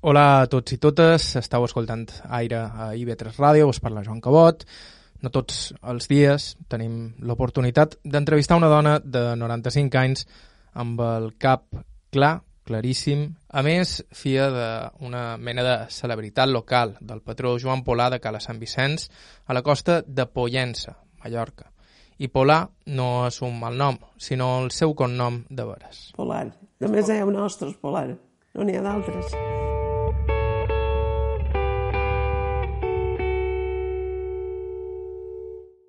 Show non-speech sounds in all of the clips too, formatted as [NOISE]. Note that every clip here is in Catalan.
Hola a tots i totes, estàu escoltant Aire a IB3 Ràdio, us parla Joan Cabot. No tots els dies tenim l'oportunitat d'entrevistar una dona de 95 anys amb el cap clar, claríssim. A més, fia d'una mena de celebritat local del patró Joan Polà de Cala Sant Vicenç a la costa de Pollença, Mallorca. I Polà no és un mal nom, sinó el seu cognom de veres. Polar. Només hi ha un nostre, Polar. No n'hi ha d'altres.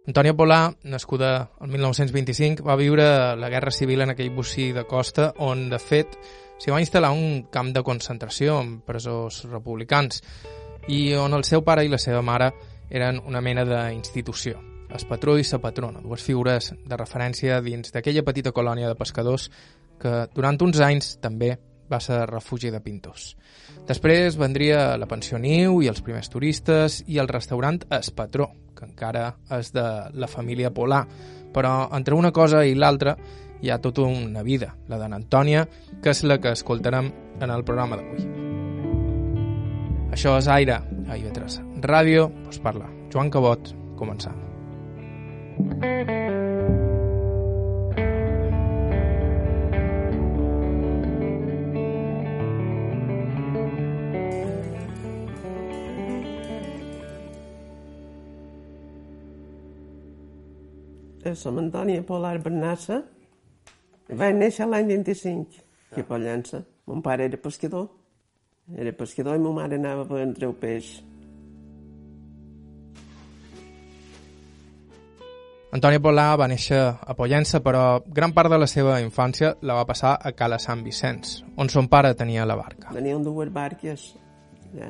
Antònia Polà, nascuda el 1925, va viure la Guerra Civil en aquell bocí de costa on, de fet, s'hi va instal·lar un camp de concentració amb presors republicans i on el seu pare i la seva mare eren una mena d'institució. Es patró i sa patrona, dues figures de referència dins d'aquella petita colònia de pescadors que durant uns anys també va ser refugi de pintors. Després vendria la pensió Niu i els primers turistes i el restaurant Es Patró, que encara és de la família Polà, però entre una cosa i l'altra hi ha tota una vida, la d'en Antònia, que és la que escoltarem en el programa d'avui. Això és Aire, a IB3 Ràdio, us parla Joan Cabot, començam. Jo som Antònia Polar Bernassa. Vaig néixer l'any 25, aquí a Pollença. Mon pare era pescador. Era pescador i ma mare anava a prendre el peix. Antònia Polà va néixer a Pollença, però gran part de la seva infància la va passar a Cala Sant Vicenç, on son pare tenia la barca. Teníem dues barques. Ja.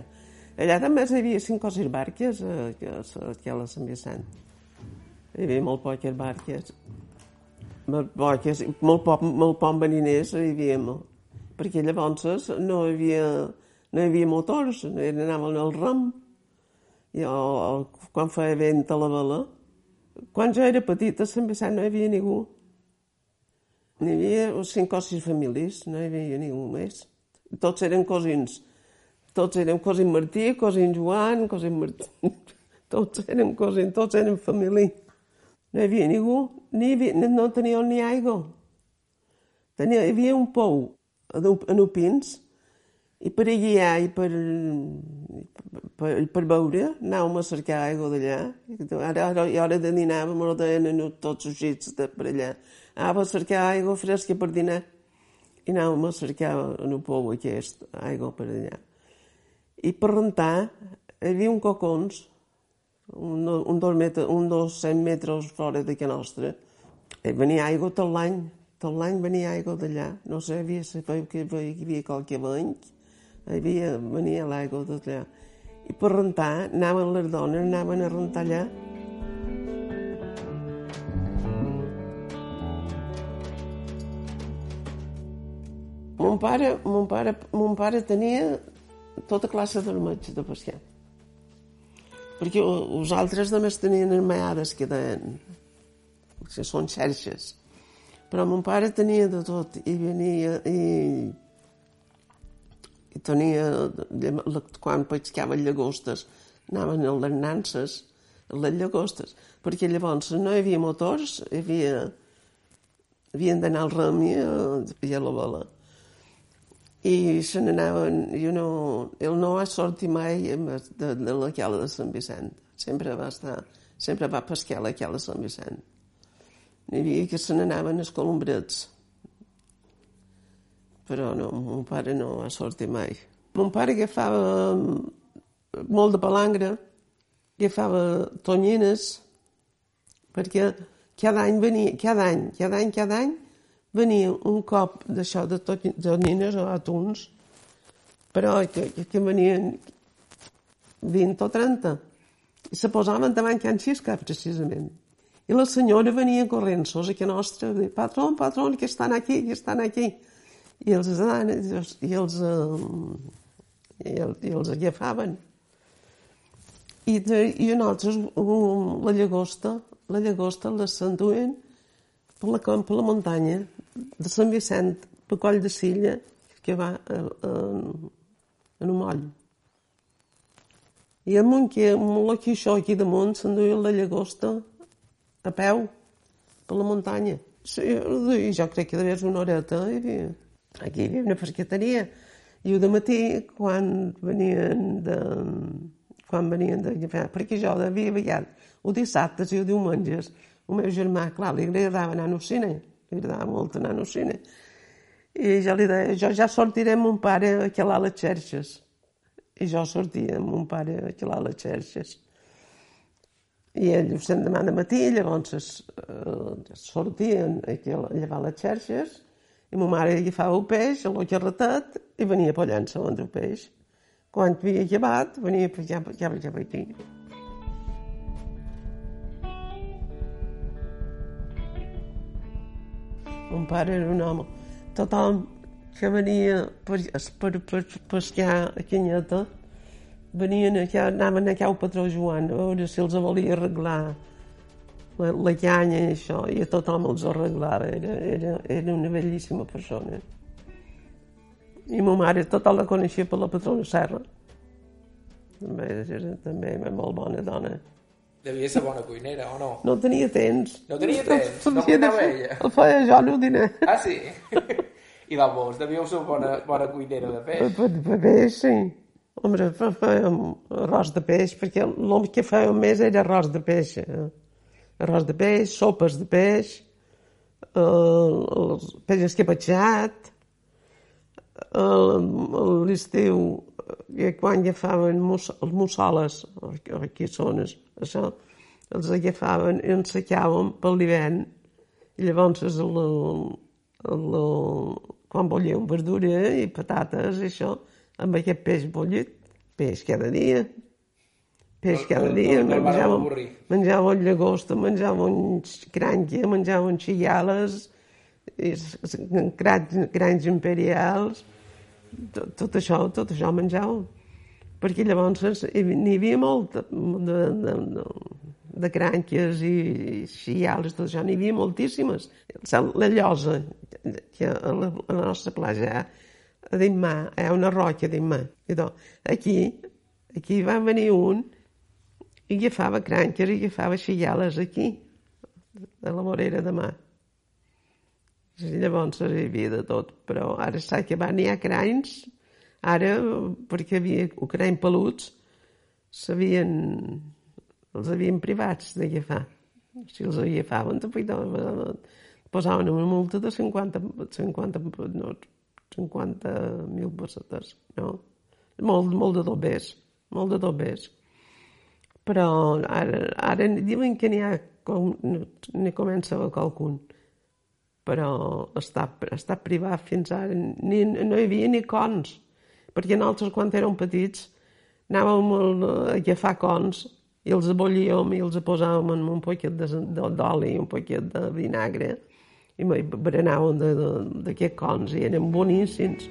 Allà també hi havia cinc o sis barques aquí a la Sant Vicent. Hi havia molt poques barques. Molt poques, molt poc, molt poc mariners hi havia. Perquè llavors no hi havia, no hi havia motors, anaven al ram. Jo, quan feia vent a la vela, quan jo era petita, a Sant Vicent no hi havia ningú. N'hi havia cinc o sis famílies, no hi havia ningú més. Tots eren cosins. Tots eren cosins Martí, cosins Joan, cosins Martí. [LAUGHS] Tots eren cosins, tots eren família. No hi havia ningú, ni havia, no teníeu ni aigua. Tenia, hi havia un pou en Upins, i per guiar i per, per, per beure anàvem a cercar aigua d'allà. Ara, ara, i hora de dinar, me deien tots els gits de per allà. Anava a cercar aigua fresca per dinar i anàvem a cercar en el pou aquest, aigua per allà. I per rentar hi havia un cocons, un, un, dos, metres, un dos cent metres fora d'aquí nostra. I venia aigua tot l'any, tot l'any venia aigua d'allà. No sé, havia, que hi havia qualque banc, hi havia, venia l'aigua d'allà. I per rentar, anaven les dones, anaven a rentar allà. Mon pare, mon pare, mon pare tenia tota classe d'armatge de pescar perquè els altres només tenien armades que deien que són xerxes. Però mon pare tenia de tot i venia i, i tenia quan pescaven llagostes anaven a les nances a les llagostes. Perquè llavors no hi havia motors hi havia havien d'anar al rem i a, la vela i se n'anaven, jo no, ell no va sortir mai de, de, la cala de Sant Vicent. Sempre va estar, sempre va pescar a la cala de Sant Vicent. N'hi havia que se n'anaven els colombrets. Però no, mon pare no va sortir mai. Mon pare agafava molt de palangre, agafava tonyines, perquè cada any venia, cada any, cada any, cada any, venia un cop d'això de tonyines o atuns, però que, que venien 20 o 30. I se posaven davant Can Xisca, precisament. I la senyora venia corrent, sos aquí nostra, de patrón, patrón, que estan aquí, que estan aquí. I els, i els, i els, i els agafaven. I, de, i nosaltres, la llagosta, la llagosta la s'enduien per la, per la muntanya de Sant Vicent, per Coll de Silla, que va a, a, en un moll. I amunt que, el que això aquí damunt, s'enduia la llagosta a peu, per la muntanya. I jo crec que devia una horeta. Hi havia, aquí hi havia una pesqueteria. I de matí, quan venien de, quan venien de perquè jo devia veure o dissabtes i o diumenges, el meu germà, clar, li agradava anar al cine, li agradava molt anar al cine. I jo li deia, jo ja sortiré amb mon pare a calar les xerxes. I jo sortia amb mon pare a calar les xerxes. I ell ho sent demà de matí, llavors eh, sortien a llevar les xerxes i ma mare agafava el peix, el carretet, i venia pollant-se el peix. Quan havia llevat, venia per ja, ja, ja, ja, ja, Mon pare era un home. Tothom que venia per, per, per pescar a Canyeta venien allà, anaven a cau patró Joan a veure si els volia arreglar la, la canya i això, i a tothom els arreglava, era, era, era una bellíssima persona. I ma mare tothom la coneixia per la patrona Serra. També era també molt bona dona. Devia ser bona cuinera, o no? No tenia temps. No tenia temps? No cuinava ella? El feia jo no dinar. Ah, sí? [LAUGHS] I va, vos, devíeu ser bona, bona cuinera de peix? Per, per peix, sí. Home, fèiem arròs de peix, perquè el que fèiem més era arròs de peix. Eh? Arròs de peix, sopes de peix, eh, el peix escapatxat, l'estiu i quan agafaven mus, els mussoles, aquí són, això, els agafaven i ens secàvem per l'hivern. I llavors el, el, el, quan volíem verdura i patates i això, amb aquest peix bullit, peix cada dia, peix cada dia, menjàvem, menjàvem llagosta, menjàvem crànquia, menjàvem xigales, grans, grans imperials, tot, tot això, tot això menjàvem. Perquè llavors n'hi havia molt de, de, de, de crànquies i xials, tot això, n'hi havia moltíssimes. La llosa, que a la, a la nostra platja, a Dimà, hi ha una roca a Dimà. Aquí, aquí va venir un i agafava crànquies i agafava xiales aquí, a la vorera de mar. Llavors hi havia de tot, però ara s'ha acabat, n'hi ha cranys, ara, perquè havia crany peluts, s'havien, els havien privats d'agafar. Si els agafaven, posaven una multa de 50, 50, no, 50.000 pessetes, no? Molt, molt de dobbers, molt de dobbers. Però ara, ara diuen que n'hi ha, n'hi comença a qualcun però està, està privat fins ara. Ni, no hi havia ni cons, perquè nosaltres quan érem petits anàvem a agafar cons i els abollíem i els posàvem en un poquet d'oli, un poquet de vinagre i berenàvem d'aquests cons i eren boníssims.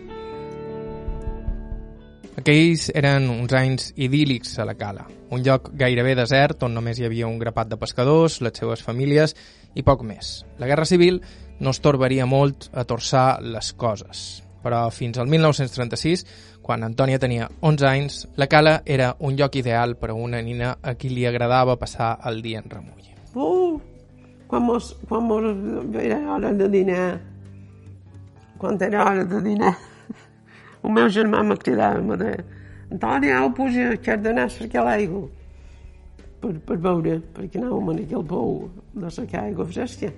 Aquells eren uns anys idíl·lics a la cala, un lloc gairebé desert on només hi havia un grapat de pescadors, les seves famílies i poc més. La Guerra Civil no es torbaria molt a torçar les coses. Però fins al 1936, quan Antònia tenia 11 anys, la cala era un lloc ideal per a una nina a qui li agradava passar el dia en remull. Uh, quan mos, quan mos era hora de dinar, quan era hora de dinar, el meu germà me cridava, me deia, Antònia, au, puja, que has d'anar a cercar l'aigua per, per beure, perquè anàvem en aquell pou de cercar aigua fresca.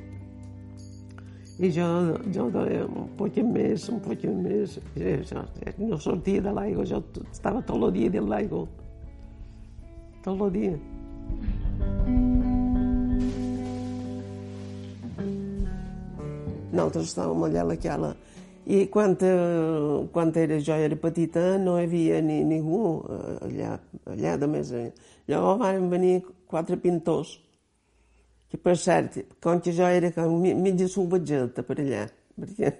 I jo, jo deia un poquet més, un poquet més. I jo, no sortia de l'aigua, jo estava el dia dins l'aigua. Tot el dia. Nosaltres estàvem allà a la cala i quan, eh, quan era, jo era petita no hi havia ni ningú allà, allà de venir quatre pintors [LAUGHS] [LAUGHS] [LAUGHS] que per cert, com que jo era com mitja salvatgeta per allà, perquè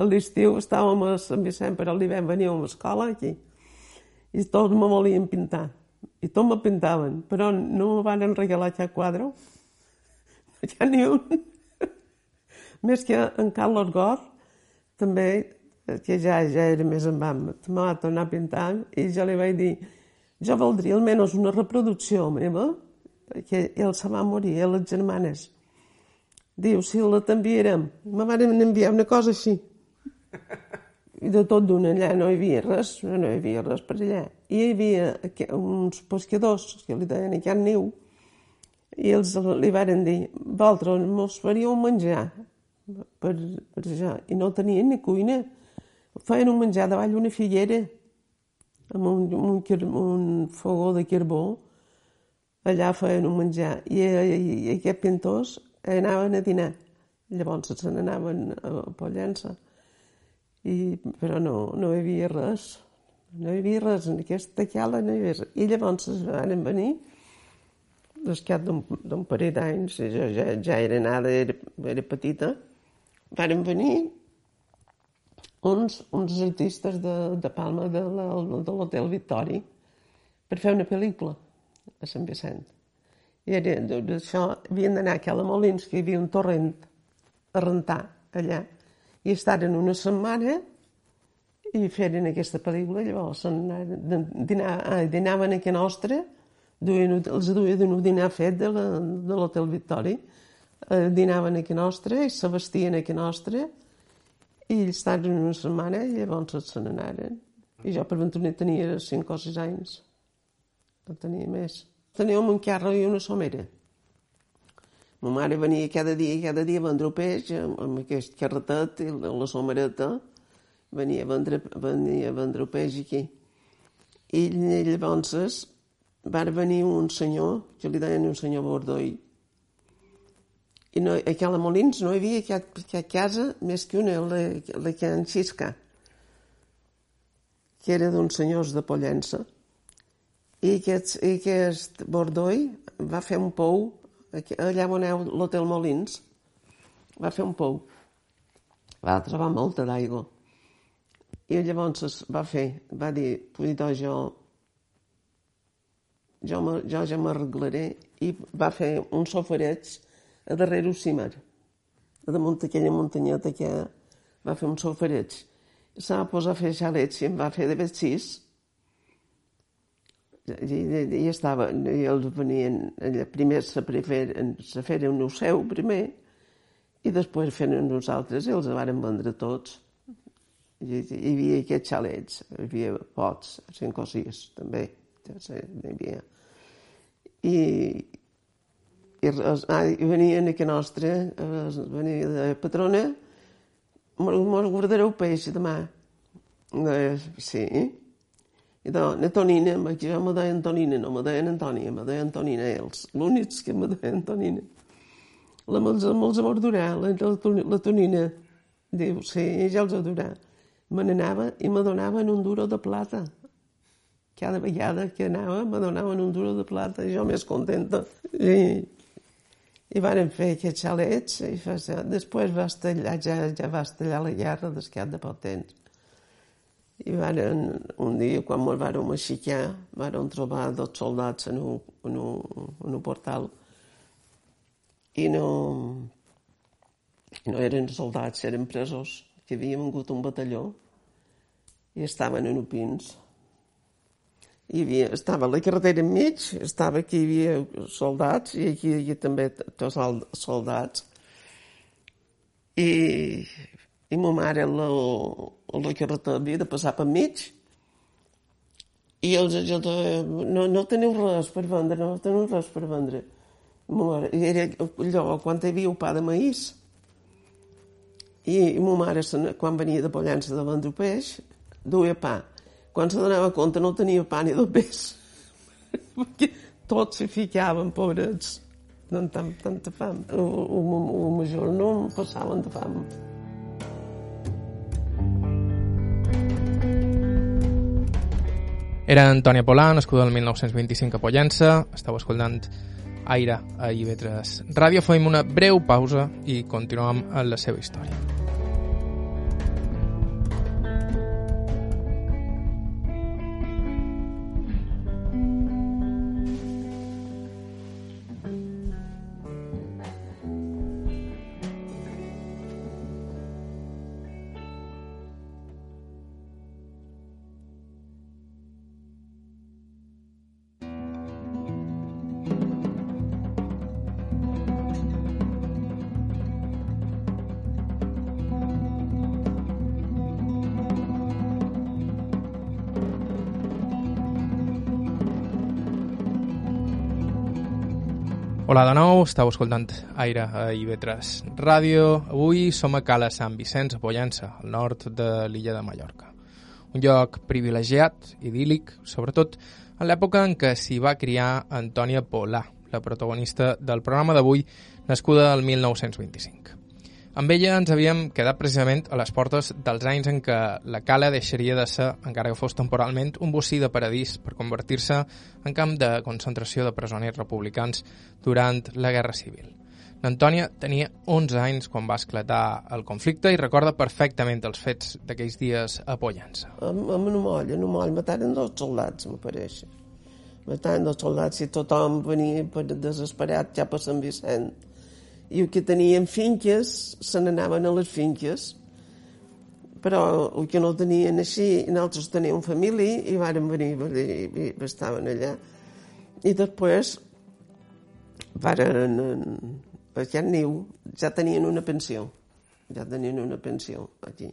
a l'estiu estàvem a Sant Vicent, però a l'hivern veníem a l'escola aquí, i tots me volien pintar, i tots me pintaven, però no me van regalar cap quadre, ha ni un. Més que en Carlos Gor, també que ja, ja era més en vam, me va tornar a pintar i jo li vaig dir, jo voldria almenys una reproducció meva, que ell se va morir, a les germanes. Diu, si la t'enviarem. Me van enviar una cosa així. I de tot d'una allà no hi havia res, no hi havia res per allà. I hi havia uns pescadors que li deien aquest niu, i ells li varen dir, vosaltres mos faríeu menjar per, per això. I no tenien ni cuina. Feien un menjar davall d'una figuera, amb un, un, un fogó de carbó, allà feien un menjar. I, i, i aquests pintors anaven a dinar. Llavors se n'anaven a Pollença. I, però no, no hi havia res. No hi havia res. En aquesta cala no hi havia res. I llavors es van venir l'escat d'un parell d'anys, jo ja, ja era nada, era, era petita, varen venir uns, uns artistes de, de Palma de l'Hotel Victori per fer una pel·lícula a Sant Vicent. I d'això havien d'anar a Cala Molins, que hi havia un torrent a rentar allà, i estaren una setmana i feren aquesta pel·lícula, llavors ah, dinaven aquí a nostra, duien, els duien un dinar fet de l'Hotel Victori, eh, dinaven aquí a nostra i se vestien aquí a nostra i ells estaven una setmana i llavors se n'anaren. I jo per ventura tenia 5 o 6 anys. No tenia més. Teníem un carro i una somera. Ma mare venia cada dia, cada dia a vendre peix amb aquest carretet i la somereta. Venia a vendre, venia a vendre peix aquí. I llavors va venir un senyor, que li deien un senyor Bordoi, i no, a Cala Molins no hi havia cap, cap casa més que una, la, la en Xisca, que era d'uns senyors de Pollença. I aquest, i aquest Bordoi va fer un pou, allà on heu l'Hotel Molins, va fer un pou. Va trobar molta d'aigua. I llavors va fer, va dir, doncs jo, jo, jo ja m'arreglaré, i va fer un sofareig a darrere el cimer, a damunt d'aquella muntanyeta que va fer un sofareig. Se va posar a fer xalets i em va fer de vestits i, i, estava, i els venien, primer se, preferen, se feren un seu primer i després feren nosaltres i els varen vendre tots. I, hi havia aquests xalets, hi havia pots, cinc o sis també, ja sé, hi havia. I, i, ah, i venien aquí nostra, venia de patrona, mos guardareu peix demà. Eh, sí. I de, na Tonina, que jo me deien Tonina, no me deien Antònia, me deien Tonina ells, l'únics que me deien Tonina. La me'ls, me'ls adorar, la, la, la Tonina. Diu, sí, ja els adorar. Me n'anava i me donaven un duro de plata. Cada vegada que anava me donaven un duro de plata, jo més contenta. I, i van fer aquests xalets i fa, després va estallar, ja, ja va estallar la guerra d'escat de poc temps i varen, un dia, quan me'l vàrem aixecar, vàrem trobar dos soldats en un, en un, en un portal i no, no eren soldats, eren presos, que havien vingut un batalló i estaven en pins. Hi havia, estava la carretera enmig, estava aquí hi havia soldats i aquí hi havia també tots soldats. I i ma mare la, la carretera havia de passar per mig i els jo no, no teniu res per vendre, no teniu res per vendre. Ma mare, era allò, quan hi havia un pa de maïs, i, i ma mare, quan venia de Pollença de vendre peix, duia pa. Quan se donava compte no tenia pa ni de peix, [LAUGHS] perquè tots s'hi ficaven, pobrets, tant, tanta fam. O, o, o major no passaven de fam. Era Antònia Polà, nascuda el 1925 a Pollença. Estau escoltant Aire a IB3 Ràdio. Fem una breu pausa i continuem amb la seva història. Hola de nou, estàu escoltant Aire a IB3 Ràdio. Avui som a Cala Sant Vicenç, a Pollença, al nord de l'illa de Mallorca. Un lloc privilegiat, idíl·lic, sobretot en l'època en què s'hi va criar Antònia Polà, la protagonista del programa d'avui, nascuda el 1925. Amb ella ens havíem quedat precisament a les portes dels anys en què la cala deixaria de ser, encara que fos temporalment, un bocí de paradís per convertir-se en camp de concentració de presoners republicans durant la Guerra Civil. L'Antònia tenia 11 anys quan va esclatar el conflicte i recorda perfectament els fets d'aquells dies a Pollença. Amb una molla, una molla, mataren dos soldats, m'apareix. Mataren dos soldats i tothom venia per desesperat ja per Sant Vicent i el que tenien finques se n'anaven a les finques. Però el que no tenien així nosaltres teníem família i varen venir i, estaven allà. I després varen aquest niu ja tenien una pensió ja tenien una pensió aquí.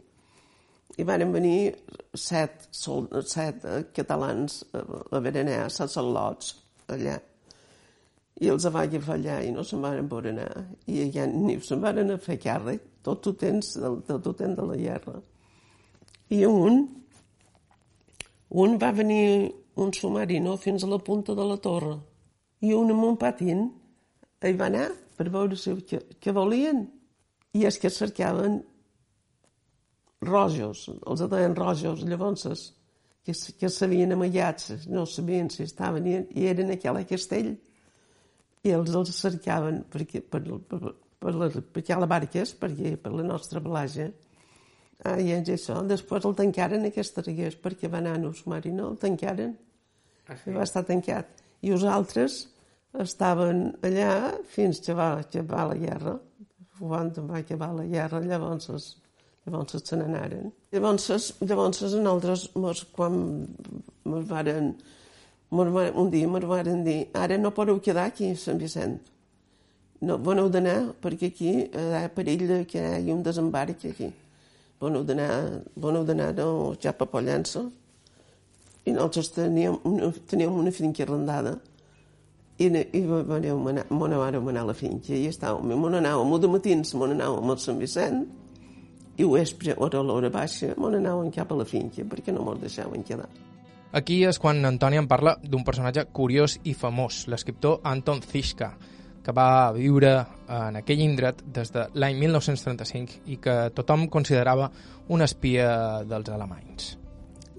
I varen venir set, set catalans a Berenar, a Sassallots allà i els va agafar allà i no se'n van poder anar. I ja ni se'n van a fer càrrec, tot ho tens del, tot tens de la guerra. I un, un va venir un submarino fins a la punta de la torre i un amb un patín hi va anar per veure si, què, què volien. I és que cercaven rojos, els deien rojos, llavors que, que s'havien amagats, no sabien si estaven i, eren aquell castell i els els cercaven perquè, per, per, per, la, perquè la barques, perquè per la nostra platja. Ah, i és això. Després el tancaren aquests reguers perquè va anar a Usmari, no? El tancaren. Ah, sí? I va estar tancat. I els altres estaven allà fins que va acabar la guerra. Quan va acabar la guerra, llavors, llavors se n'anaren. Llavors, llavors nosaltres, quan ens varen un dia me'n van dir ara no podeu quedar aquí a Sant Vicent. No, veneu d'anar, perquè aquí hi ha perill que hi hagi un desembarc aquí. Veneu d'anar, veneu d'anar no, ja per Pollença. I nosaltres teníem una, teníem una finca arrendada i, i veneu, anàvem anar a la finca i estàvem, me anàvem, de matins me anàvem a Sant Vicent i ho vespre, a l'hora baixa, me anàvem cap a la finca perquè no ens deixaven quedar. Aquí és quan Antònia en parla d'un personatge curiós i famós, l'escriptor Anton Zischka, que va viure en aquell indret des de l'any 1935 i que tothom considerava un espia dels alemanys.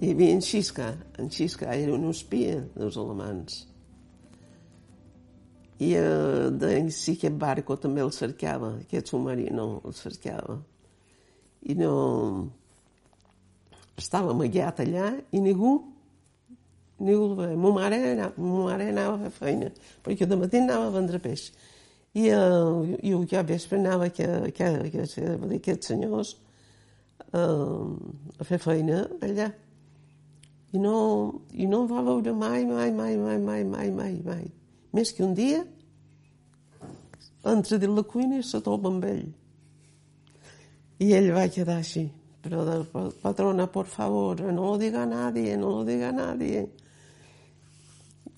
Hi havia en Xiska, en Xiska era un espia dels alemans. I eh, de, sí aquest barco també el cercava, aquest submarí no el cercava. I no... Estava amagat allà i ningú ningú el Ma mare, ma mare anava a fer feina, perquè de matí anava a vendre peix. I, uh, i jo a vespre anava que, que, que, que aquests senyors uh, a fer feina allà. I no, I no em va veure mai, mai, mai, mai, mai, mai, mai, mai. Més que un dia, entra dins la cuina i troba amb ell. I ell va quedar així. Del patrona, por favor, no lo diga a nadie, no lo diga a nadie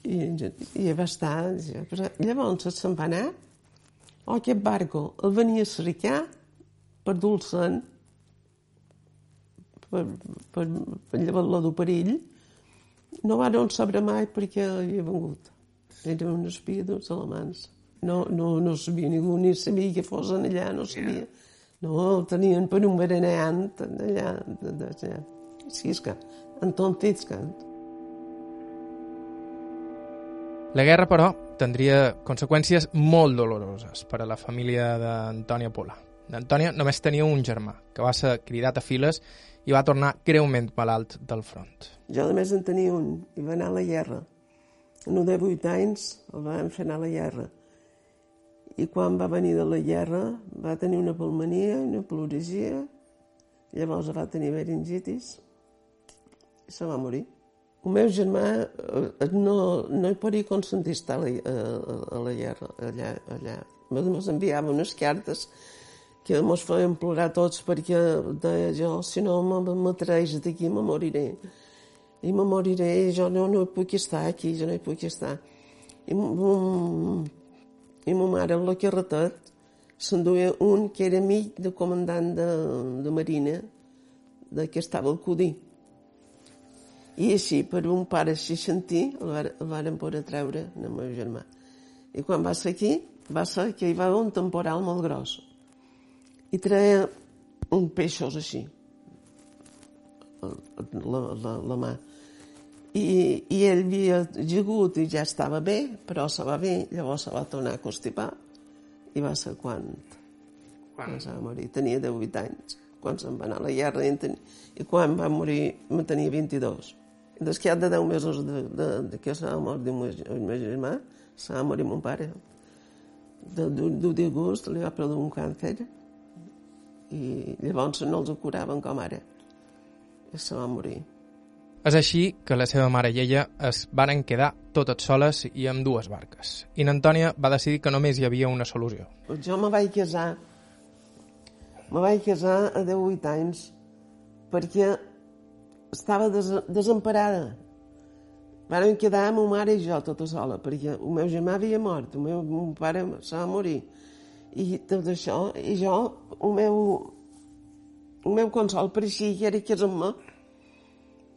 i, i va estar... Però llavors se'n va anar, o aquest barco el venia a cercar per dur-se'n per, per, per llevar-lo del perill, no van saber mai perquè havia vengut. Era un espia dels alemans. No, no, no sabia ningú, ni sabia que fos allà, no sabia. No, el tenien per un bereneant allà. allà. Sí, és que Anton Titzkant. La guerra, però, tindria conseqüències molt doloroses per a la família d'Antònia Pola. Antònia només tenia un germà, que va ser cridat a files i va tornar greument malalt del front. Jo només en tenia un, i va anar a la guerra. En un de vuit anys el vam fer anar a la guerra. I quan va venir de la guerra va tenir una pulmonia, una pleuresia, llavors va tenir meningitis i se va morir. El meu germà eh, no, no hi podia consentir estar a la, a, a la guerra, allà. allà. Ens enviava unes cartes que ens feien plorar tots perquè deia jo, si no m'atreix d'aquí, me moriré. I me moriré, i jo no, no puc estar aquí, jo no hi puc estar. I, um, i ma mare, el carretet, s'enduia un que era amic del comandant de, de Marina, de que estava al Cudí. I així, per un pare seixantí, el, var, el varen poder treure el meu germà. I quan va ser aquí, va ser que hi va haver un temporal molt gros. I treia un peixos així, la, la, la mà. I, I ell havia gegut i ja estava bé, però se va bé, llavors se va tornar a constipar. I va ser quan, quan? va morir. Tenia 18 anys, quan se'n va anar a la guerra. I, ten... I quan va morir, me tenia 22. Des que de 10 mesos de, de, de que s'ha mort el meu germà, s'ha morir mon pare. De d'agost li va produir un càncer i llavors no els curaven com ara. I se va morir. És així que la seva mare i ella es varen quedar totes soles i amb dues barques. I n'Antònia va decidir que només hi havia una solució. Pues jo me vaig casar, me vaig casar a 18 anys perquè estava des desemparada. Varen quedar ma mare i jo tota sola, perquè el meu germà havia mort, el meu, meu pare se va morir. I tot això, i jo, el meu, el meu consol per així era casar-me.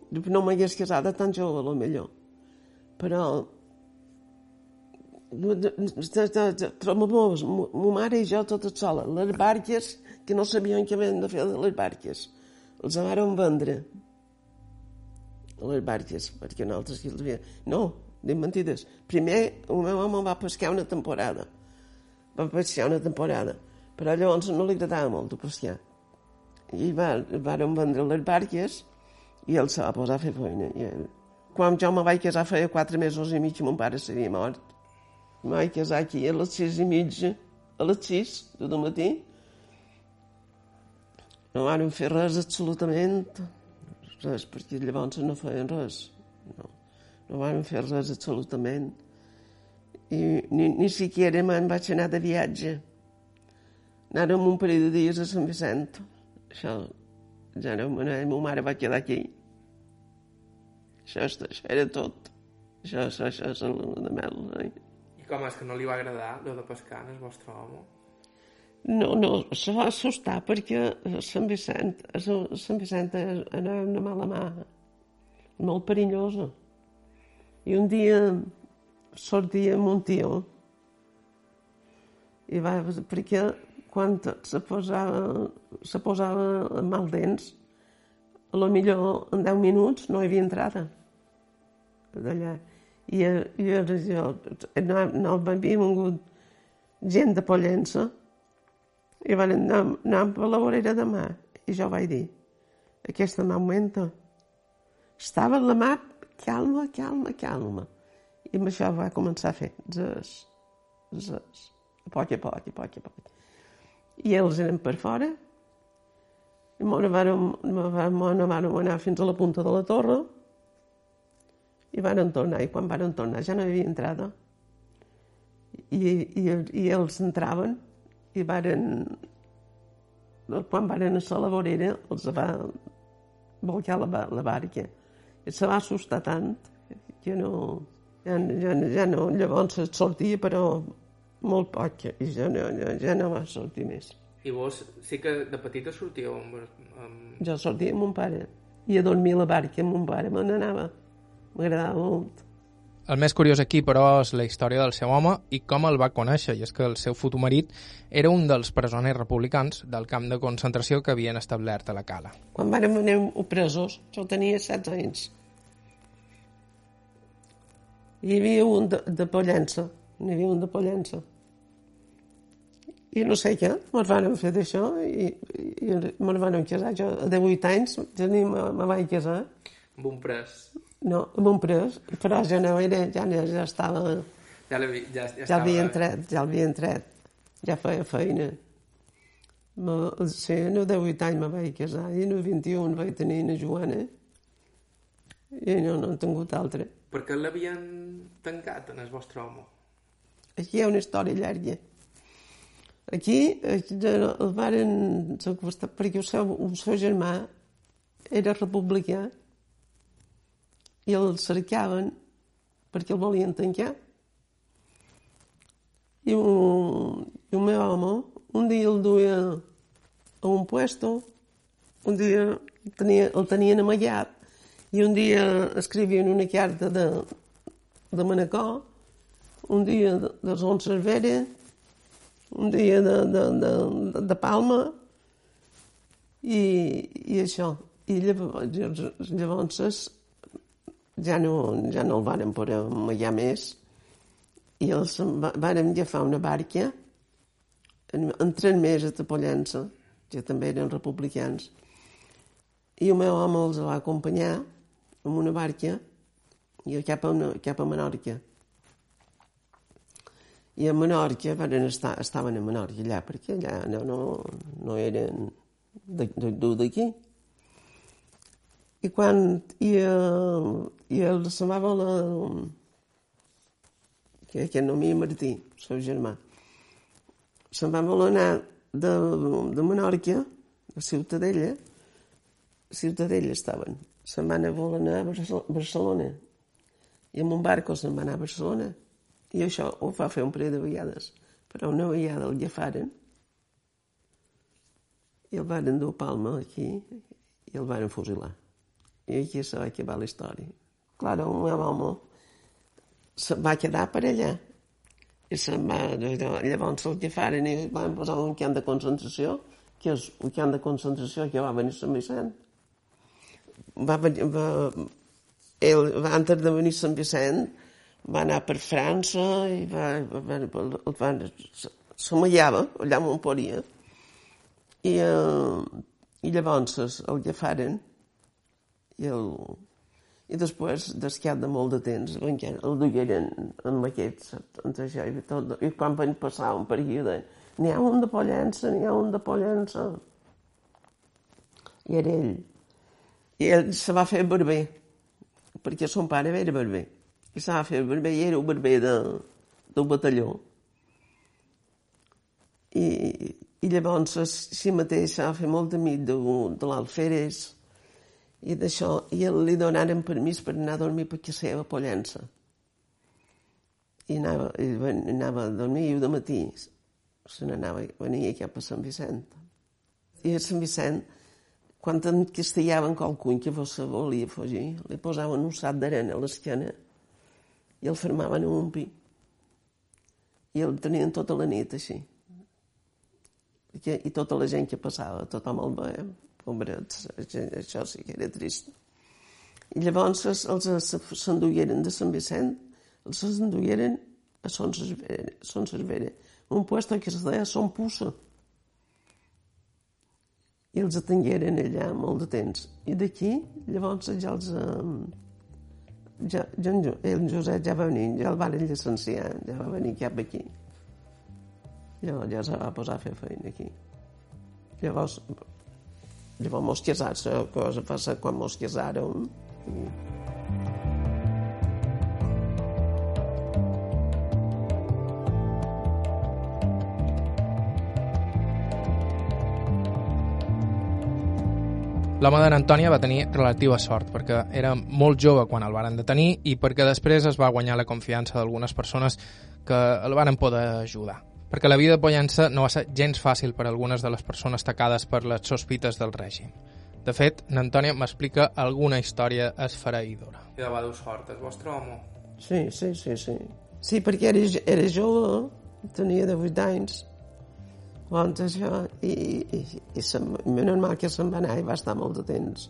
No m'hagués casat de tan jove, a millor. Però ma mare i jo totes sola. Les barques, que no sabien què havien de fer de les barques, els van vendre les barques, perquè nosaltres els havien... No, dic mentides. Primer, el meu home va pescar una temporada. Va pescar una temporada. Però llavors no li agradava molt pescar. I va, van vendre les barques i ell se va posar a fer feina. I quan jo me vaig casar feia quatre mesos i mig, mon pare s'havia mort. Me vaig casar aquí a les sis i mitja, a les sis del matí. No van fer res absolutament res, perquè llavors no feien res. No, no van fer res absolutament. I ni, ni siquiera me'n vaig anar de viatge. Anàrem un parell de dies a Sant Vicent. Això, ja no, ma, ma mare va quedar aquí. Això, això era tot. Això, això, això és la de mel. Eh? I com és que no li va agradar, allò de pescar, el vostre home? No, no, se va assustar perquè Sant Vicent, Sant Vicent era una mala mà, molt perillosa. I un dia sortia amb un tio i va, perquè quan se posava, se posava mal dents, a lo millor en 10 minuts no hi havia entrada d'allà. I, i jo, no, no havia vingut gent de Pollença i van anar, anar a la vorera de mà. I jo vaig dir, aquesta mà augmenta. Estava la mà calma, calma, calma. I amb això va començar a fer zes, zes, a poc a poc, a poc a poc. I ells eren per fora, i m'ho van anar fins a la punta de la torre, i van tornar, i quan van tornar ja no hi havia entrada. I, i, i ells entraven i varen, quan varen a la vorera, els va volcar la, la barca. I se va assustar tant que no, ja, ja, ja no, llavors sortia, però molt poc, i ja no, ja, ja no va sortir més. I vos sí que de petita sortíeu amb... amb... Jo sortia amb mon pare, i a dormir a la barca amb mon pare, me n'anava. M'agradava molt. El més curiós aquí, però, és la història del seu home i com el va conèixer, i és que el seu futur marit era un dels presoners republicans del camp de concentració que havien establert a la cala. Quan vam anar presos, jo tenia 16 anys. Hi havia un de, de Pollença, hi havia un de Pollença. I no sé què, me'n van fer d'això i, i, i me'n van casar. Jo, a 18 anys, me, me vaig casar. Amb un pres. No, pres, però ja no era, ja, no, ja estava... Ja, ja, ja, ja, entrat, ja havia entrat, ja feia feina. Ma, sí, no 18 anys me vaig casar, i no 21 vaig tenir una Joana, i no, no he tingut altra. Per què l'havien tancat en el vostre home? Aquí hi ha una història llarga. Aquí el varen perquè el seu, el seu germà era republicà i el cercaven perquè el volien tancar. i un, i un meu home un dia el duia a un puesto, un dia tenia, el tenien amagat i un dia escrivien una carta de, de Manacor, un dia de, de Son Cervera, un dia de, de, de, de Palma i, i això. I llavors, llavors ja no, ja no el varen poder amagar més i els vàrem agafar una barca en, entren més a Pollença, que també eren republicans, i el meu home els va acompanyar amb una barca i cap a, una, cap a Menorca. I a Menorca van estar, estaven a Menorca allà, perquè allà no, no, no eren d'aquí. I quan i, uh, i el se va la, que, que no m'hi Martí, el seu germà, se'n va voler anar de, de Menorca, a Ciutadella, a Ciutadella estaven, se'n van voler anar a Barcelona, i amb un barco se'n va anar a Barcelona, i això ho va fer un parell de vegades, però una vegada el llefaren, i el van dur a Palma aquí, i el van fusilar. Aquí se va acabar la història. Clar, el meu home se va quedar per allà. I se'n va, llavors el que faren i van posar un camp de concentració, que és un camp de concentració que va venir Sant Vicent. Va, va, ell, va, antes de venir Sant Vicent, va anar per França i va, va, va, va s'amallava allà on podia. I, eh, i llavors el que faren i el, i després, d'esquiat de molt de temps, el dugueren amb aquests, entre això i tot. I quan van passar un període, n'hi ha un de Pollença, n'hi ha un de Pollença. I era ell. I ell se va fer barber, perquè son pare era barber. I se va fer barber i era un barber de, del batalló. I, i llavors, si mateix, se va fer molt amic de, de l'Alferes, i d'això, i li donaren permís per anar a dormir per casa seva Pollença. I anava, i anava a dormir i de matí se n'anava, venia cap a Sant Vicent. I a Sant Vicent, quan encastellaven qualcun que fos, volia fugir, li posaven un sac d'arena a l'esquena i el fermaven en un pi. I el tenien tota la nit així. I, i tota la gent que passava, tothom el veia pobrets, això sí que era trist. I llavors els s'endugueren de Sant Vicent, els s'endugueren a Son Cervera, Son Cervera, un puesto que es deia Son Pussa. I els atengueren allà molt de temps. I d'aquí, llavors, ja els... Ja, ja, el Josep ja va venir, ja el van llicenciar, ja va venir cap aquí. Llavors ja se va posar a fer feina aquí. Llavors, Llavors mos casats, la cosa passa quan mos casàrem. L'home d'en Antònia va tenir relativa sort perquè era molt jove quan el varen detenir i perquè després es va guanyar la confiança d'algunes persones que el varen poder ajudar perquè la vida de Pollença no va ser gens fàcil per a algunes de les persones tacades per les sospites del règim. De fet, n'Antònia m'explica alguna història esfereïdora. I de va dur sort, el vostre home? Sí, sí, sí, sí. Sí, perquè era, era jove, tenia 18 anys, quan això, i, i, i, se, i normal que se'n va anar i va estar molt de temps.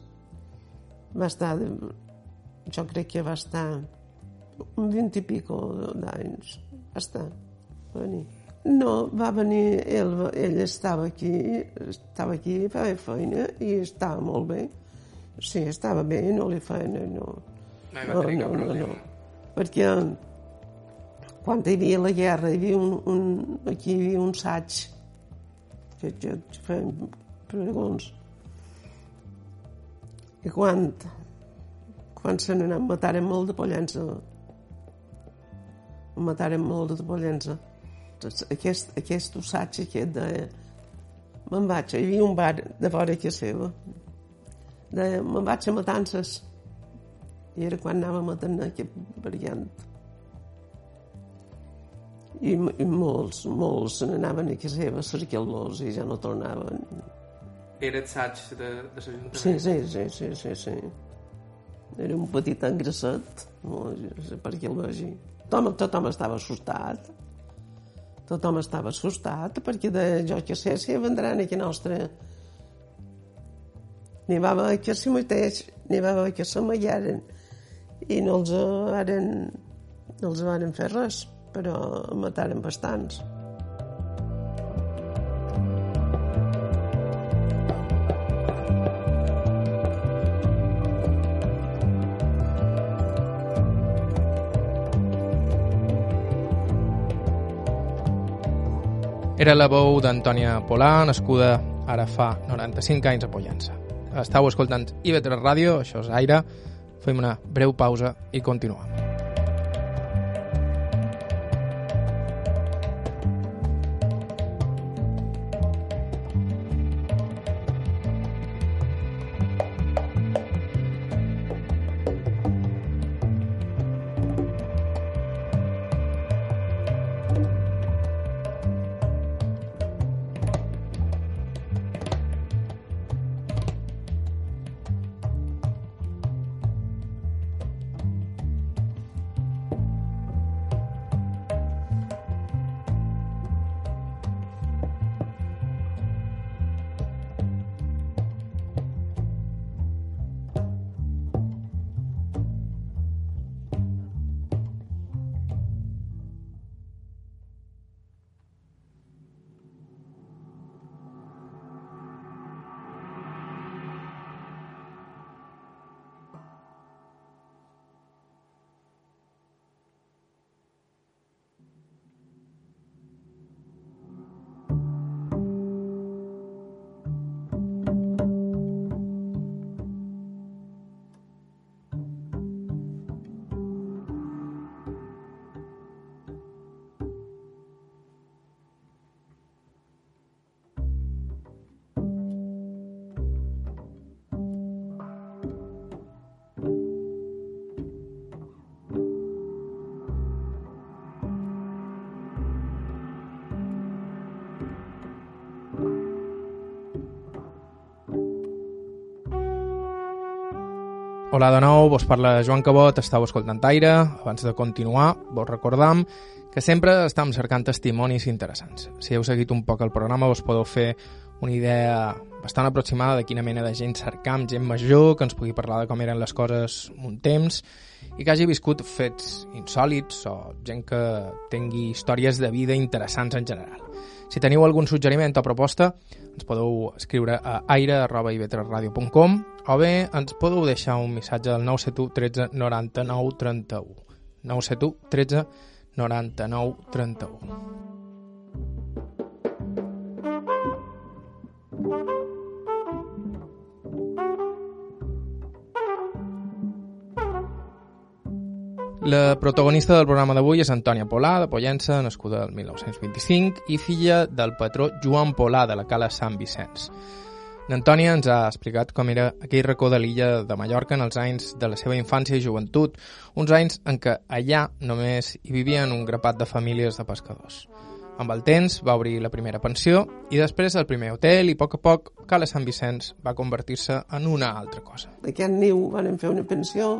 Va estar, jo crec que va estar un 20 i pico d'anys. Va estar, va venir. No, va venir, ell, ell estava aquí, estava aquí, feia feina i estava molt bé. Sí, estava bé, no li feien, no. No, no, no, no, no. Perquè quan hi havia la guerra, hi havia un, un, aquí hi havia un saig que, que, feien pregons. I quan, quan se n'anà, mataren molt de pollença. Mataren molt de pollença aquest, aquest ossatge aquest de... Me'n vaig, hi havia un bar de vora que seva. De, me'n vaig a Matances. I era quan anàvem a tenir aquest variant. I, i molts, molts se n'anaven a casa seva a cercar-los i ja no tornaven. Era assaig de, de l'Ajuntament? Sí, sí, sí, sí, sí, sí. Era un petit engraçat, per què el vegi. Tothom, tothom estava assustat. Tothom estava assustat perquè de, jo que sé, si vendran aquí nostra n'hi va haver que si mateix, n'hi va haver que s'amagaren i no els varen, no els varen fer res, però en mataren bastants. Era la veu d'Antònia Polà, nascuda ara fa 95 anys a Pollença. Estau escoltant IB3 Ràdio, això és Aire. Fem una breu pausa i continuem. Hola de nou, vos parla Joan Cabot, estàu escoltant Aire. Abans de continuar, vos recordam que sempre estem cercant testimonis interessants. Si heu seguit un poc el programa, vos podeu fer una idea bastant aproximada de quina mena de gent cercam, gent major, que ens pugui parlar de com eren les coses un temps i que hagi viscut fets insòlits o gent que tingui històries de vida interessants en general. Si teniu algun suggeriment o proposta, ens podeu escriure a aire.ivetresradio.com o bé ens podeu deixar un missatge al 971 13 99 31. 971 13 99 31. La protagonista del programa d'avui és Antònia Polà, de Pollença, nascuda el 1925, i filla del patró Joan Polà, de la Cala Sant Vicenç. L'Antònia ens ha explicat com era aquell racó de l'illa de Mallorca en els anys de la seva infància i joventut, uns anys en què allà només hi vivien un grapat de famílies de pescadors. Amb el temps va obrir la primera pensió i després el primer hotel i a poc a poc Cala Sant Vicenç va convertir-se en una altra cosa. D'aquest niu van fer una pensió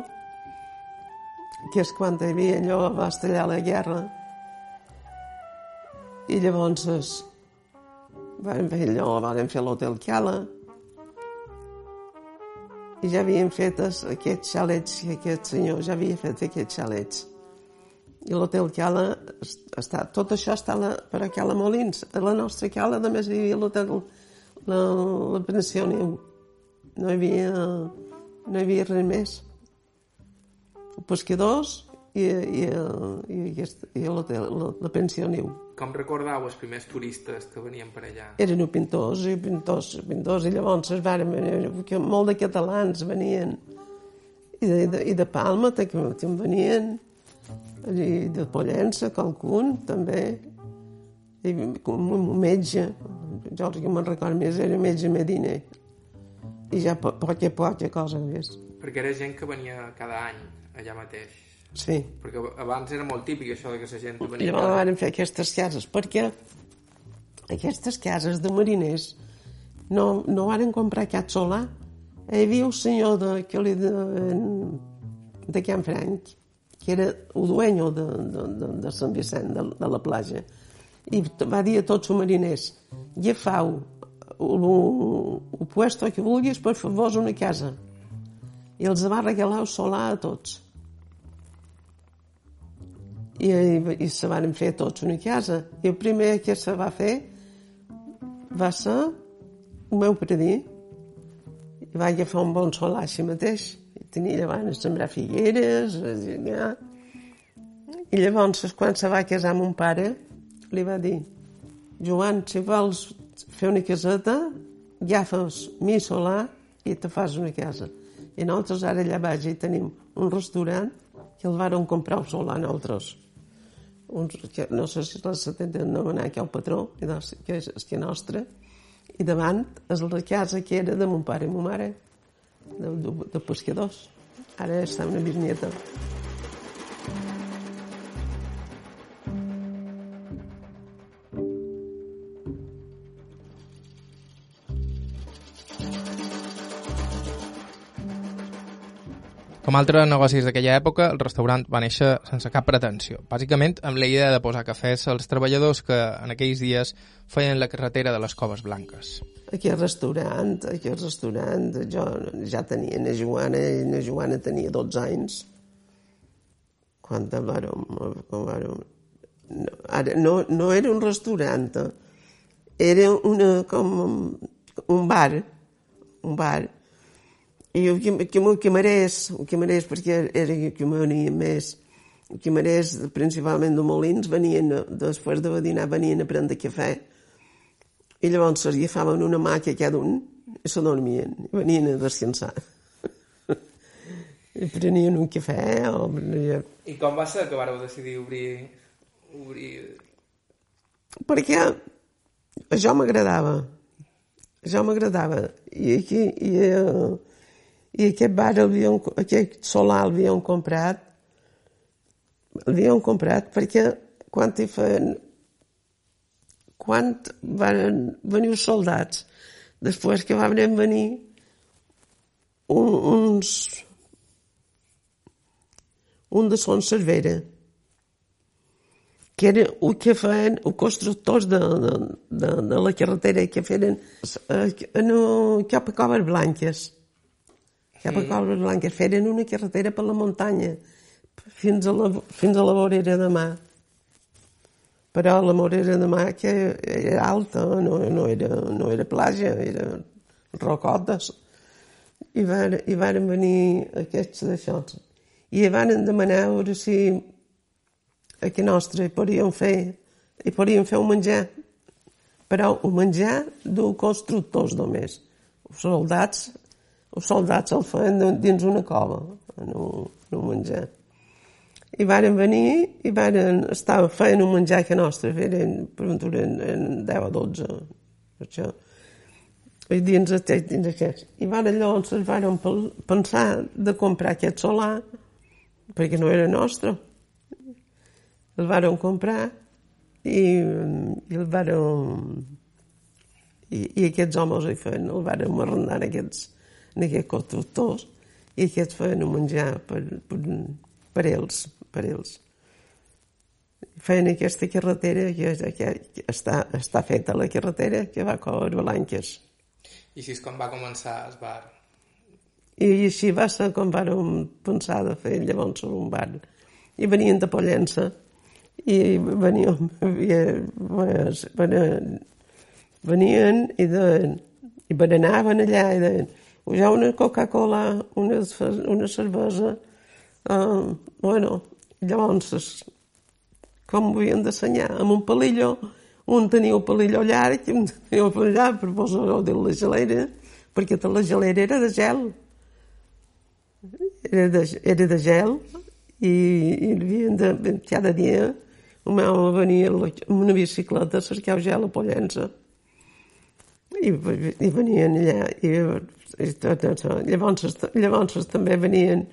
que és quan hi havia allò, va estallar la guerra. I llavors es, van fer allò, van fer l'hotel Cala, i ja havien fet aquests xalets, i aquest senyor ja havia fet aquests xalets. I l'hotel Cala, està, tot això està la, per a Cala Molins. A la nostra Cala només hi havia l'hotel, la, la pensió. No hi havia, no hi havia res més pescadors i, i, i, aquest, i l'hotel, la, la pensió niu. Com recordau els primers turistes que venien per allà? Eren pintors i pintors, pintors i llavors es van, que molt de catalans venien. I de, de, i de Palma també venien. I de Pollença, qualcun també. I un, un metge jo que me'n record més era metge Medina i ja poca, poca cosa més. Perquè era gent que venia cada any allà mateix. Sí. Perquè abans era molt típic això de que la gent venia... Llavors van fer aquestes cases, perquè aquestes cases de mariners no, no van comprar cap solar. Hi havia un senyor de, que li de, de Can Franc, que era el dueño de, de, de, de Sant Vicent, de, de la platja, i va dir a tots els mariners, agafau el, el puesto que vulguis per fer-vos una casa. I els va regalar el solar a tots i, i, i se van fer tots una casa. I el primer que se va fer va ser el meu predí. I va agafar un bon solar així mateix. I tenia davant a sembrar figueres, ja. I llavors, quan se va casar un pare, li va dir, Joan, si vols fer una caseta, agafes mi solar i te fas una casa. I nosaltres ara allà baix hi tenim un restaurant que el varen comprar el solar nosaltres uns, que no sé si la s'atenten demanar que el patró, que és, és que nostra, i davant és la casa que era de mon pare i ma mare, de, de, de pescadors. Ara està una bisnieta. Com altres negocis d'aquella època, el restaurant va néixer sense cap pretensió, bàsicament amb la idea de posar cafès als treballadors que en aquells dies feien la carretera de les Coves Blanques. Aquí al restaurant, aquí al restaurant, jo ja tenia na Joana, i na Joana tenia 12 anys, quan vàrem, quan vàrem, no, ara, no, no era un restaurant, era una, com un bar, un bar, i el que, que, que mereix, el que mereix, perquè era el que venia més, el que mereix principalment de Molins, venien, després de dinar, venien a prendre cafè, i llavors s'agafaven una màquina cada un i se dormien, i venien a descansar. [LAUGHS] I prenien un cafè o... I com va ser que vareu decidir obrir... obrir... Perquè això m'agradava. Això m'agradava. I aquí... I, uh, i aquest bar, havíem, aquest solar l'havien comprat, l'havien comprat perquè quan hi feien, quan van venir els soldats, després que van venir un, uns, un de Son Cervera, que era el que feien els constructors de, de, de, de la carretera que feien eh, no, cap a Coves Blanques cap a Coves Blanques, feren una carretera per la muntanya fins a la, fins a la vorera de mar. Però la vorera de mar que era alta, no, no, era, no era platja, era rocotes. I, van, i van venir aquests d'això. I van demanar a veure si a que nostre hi podíem fer, hi podíem fer un menjar, però un menjar d'un constructors només. Els soldats els soldats el feien dins una cova, en un, en un menjar. I varen venir i varen estar feien un menjar que nostre, eren, per un en, en 10 o 12, per això. I dins aquest, dins aquest. I van llavors es varen pensar de comprar aquest solar, perquè no era nostre. El varen comprar i, i el varen... I, i aquests homes hi feien, el varen arrendar aquests, en aquests constructors i aquests feien un menjar per, per, per ells, per ells. Feien aquesta carretera que, que, que està, està feta la carretera que va a Coves Blanques. I així és com va començar el bar. I així va ser com vàrem pensar de fer llavors un bar. I venien de Pollença i veníem, venien, venien i, de, i berenaven allà i deien ja una Coca-Cola, una, una cervesa, uh, bueno, llavors, com ho havien d'assenyar? Amb un palillo, un tenia el palillo llarg un tenia el palillo llarg per posar-ho de la gelera, perquè la gelera era de gel. Era de, era de gel i, i havien de, cada dia el meu venia amb una bicicleta a cercar gel a Pollença. I, i venien allà i i tot això. Llavors, llavors també venien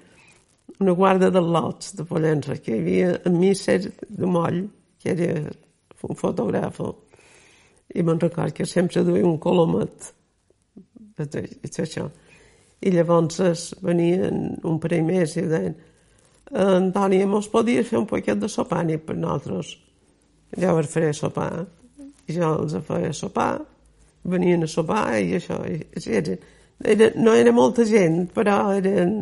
una guarda de lots de Pollença, que hi havia en Misser de Moll, que era un fotògraf, i me'n record que sempre duia un colomet tot això. I llavors venien un parell més i deien Antònia, mos podies fer un paquet de sopar ni per nosaltres? Jo els faré sopar. I jo els feia sopar, venien a sopar i això. I, era, era, no era molta gent, però eren,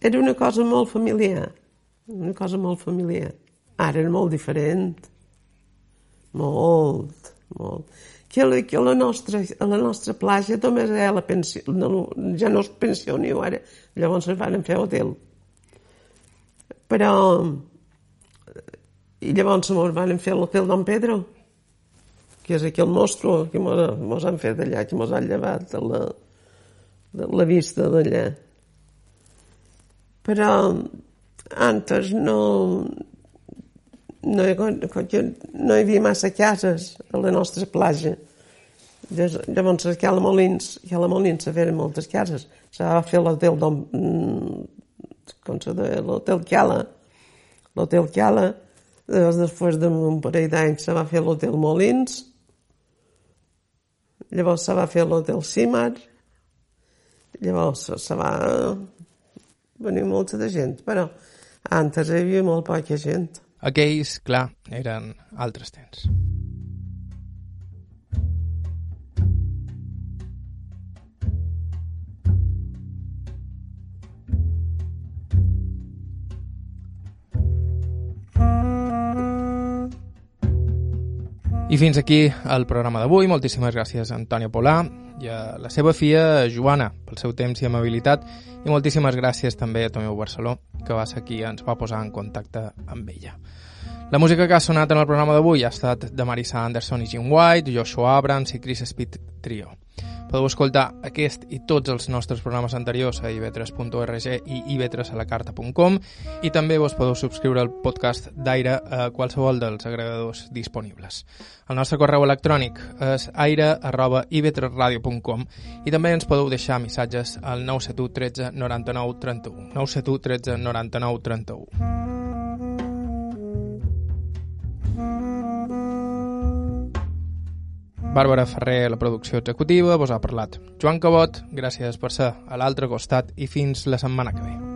era una cosa molt familiar. Una cosa molt familiar. Ara era molt diferent. Molt, molt que, que la, nostra, a la nostra platja només era la pensió, no, ja no és pensió ni ara, llavors es van fer hotel. Però, i llavors ens van fer l'hotel Don Pedro, que és aquí el nostre, que mos han fet allà, que mos han llevat de la, de la vista d'allà. Però antes no, no, no hi havia massa cases a la nostra platja. Llavors, aquí a la Molins, aquí a la Molins se feien moltes cases. Se va fer l'hotel d'on... Mm, com se deia? L'hotel Cala. L'hotel Cala. Després d'un parell d'anys se va fer l'hotel Molins. Llavors se va fer l'hotel Simar. Llavors se va venir molta de gent, però antes hi havia molt poca gent. Aquells, clar, eren altres temps. I fins aquí el programa d'avui. Moltíssimes gràcies a Antònia Polà i a la seva filla Joana pel seu temps i amabilitat i moltíssimes gràcies també a Tomeu Barceló que va ser qui ens va posar en contacte amb ella. La música que ha sonat en el programa d'avui ha estat de Marisa Anderson i Jim White, Joshua Abrams i Chris Speed Trio. Podeu escoltar aquest i tots els nostres programes anteriors a ib3.org i ib3alacarta.com i també vos podeu subscriure al podcast d'Aire a qualsevol dels agregadors disponibles. El nostre correu electrònic és aire.ib3radio.com i també ens podeu deixar missatges al 971 13 99 31. 971 13 99 31. Bàrbara Ferrer, la producció executiva, vos ha parlat. Joan Cabot, gràcies per ser a l'altre costat i fins la setmana que ve.